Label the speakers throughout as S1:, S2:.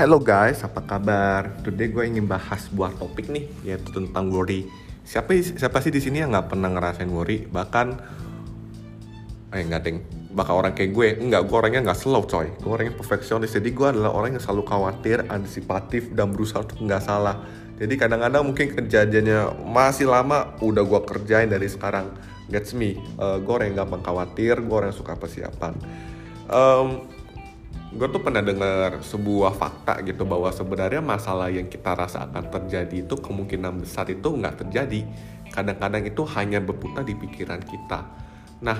S1: Hello guys, apa kabar? Today gue ingin bahas sebuah topik nih, yaitu tentang worry. Siapa siapa sih di sini yang nggak pernah ngerasain worry? Bahkan, eh nggak deng, bahkan orang kayak gue, enggak, gue orangnya nggak slow coy. Gue orangnya perfeksionis, jadi gue adalah orang yang selalu khawatir, antisipatif, dan berusaha untuk nggak salah. Jadi kadang-kadang mungkin kejadiannya masih lama, udah gue kerjain dari sekarang. That's me. Uh, gue orang yang gampang khawatir, gue orang yang suka persiapan. Um, gue tuh pernah dengar sebuah fakta gitu bahwa sebenarnya masalah yang kita rasa akan terjadi itu kemungkinan besar itu nggak terjadi. Kadang-kadang itu hanya berputar di pikiran kita. Nah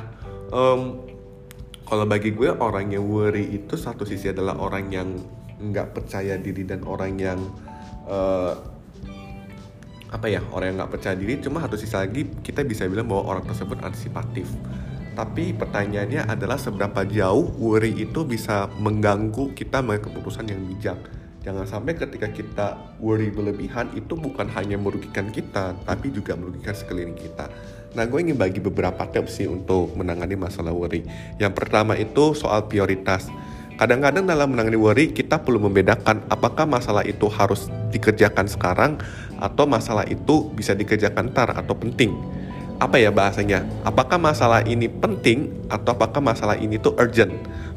S1: um, kalau bagi gue orang yang worry itu satu sisi adalah orang yang nggak percaya diri dan orang yang uh, apa ya orang yang nggak percaya diri. Cuma satu sisi lagi kita bisa bilang bahwa orang tersebut antisipatif tapi pertanyaannya adalah seberapa jauh worry itu bisa mengganggu kita mengambil keputusan yang bijak. Jangan sampai ketika kita worry berlebihan itu bukan hanya merugikan kita, tapi juga merugikan sekeliling kita. Nah, gue ingin bagi beberapa tips sih untuk menangani masalah worry. Yang pertama itu soal prioritas. Kadang-kadang dalam menangani worry, kita perlu membedakan apakah masalah itu harus dikerjakan sekarang atau masalah itu bisa dikerjakan ntar atau penting apa ya bahasanya? Apakah masalah ini penting atau apakah masalah ini tuh urgent?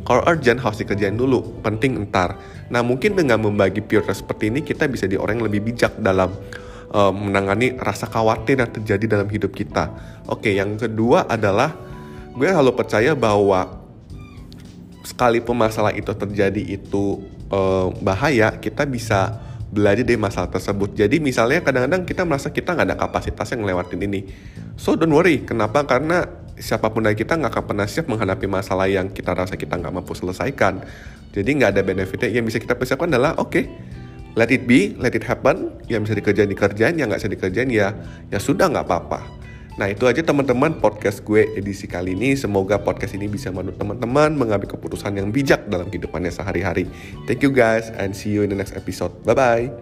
S1: Kalau urgent harus dikerjain dulu, penting entar. Nah mungkin dengan membagi prioritas seperti ini kita bisa di orang yang lebih bijak dalam uh, menangani rasa khawatir yang terjadi dalam hidup kita. Oke, yang kedua adalah gue selalu percaya bahwa sekalipun masalah itu terjadi itu uh, bahaya, kita bisa belajar dari masalah tersebut. Jadi misalnya kadang-kadang kita merasa kita nggak ada kapasitas yang ngelewatin ini. So don't worry, kenapa? Karena siapa pun dari kita nggak akan pernah siap menghadapi masalah yang kita rasa kita nggak mampu selesaikan. Jadi nggak ada benefitnya. Yang bisa kita persiapkan adalah oke, okay, let it be, let it happen. Yang bisa dikerjain dikerjain, yang nggak bisa dikerjain ya ya sudah nggak apa-apa. Nah itu aja teman-teman podcast gue edisi kali ini. Semoga podcast ini bisa menurut teman-teman mengambil keputusan yang bijak dalam kehidupannya sehari-hari. Thank you guys and see you in the next episode. Bye-bye.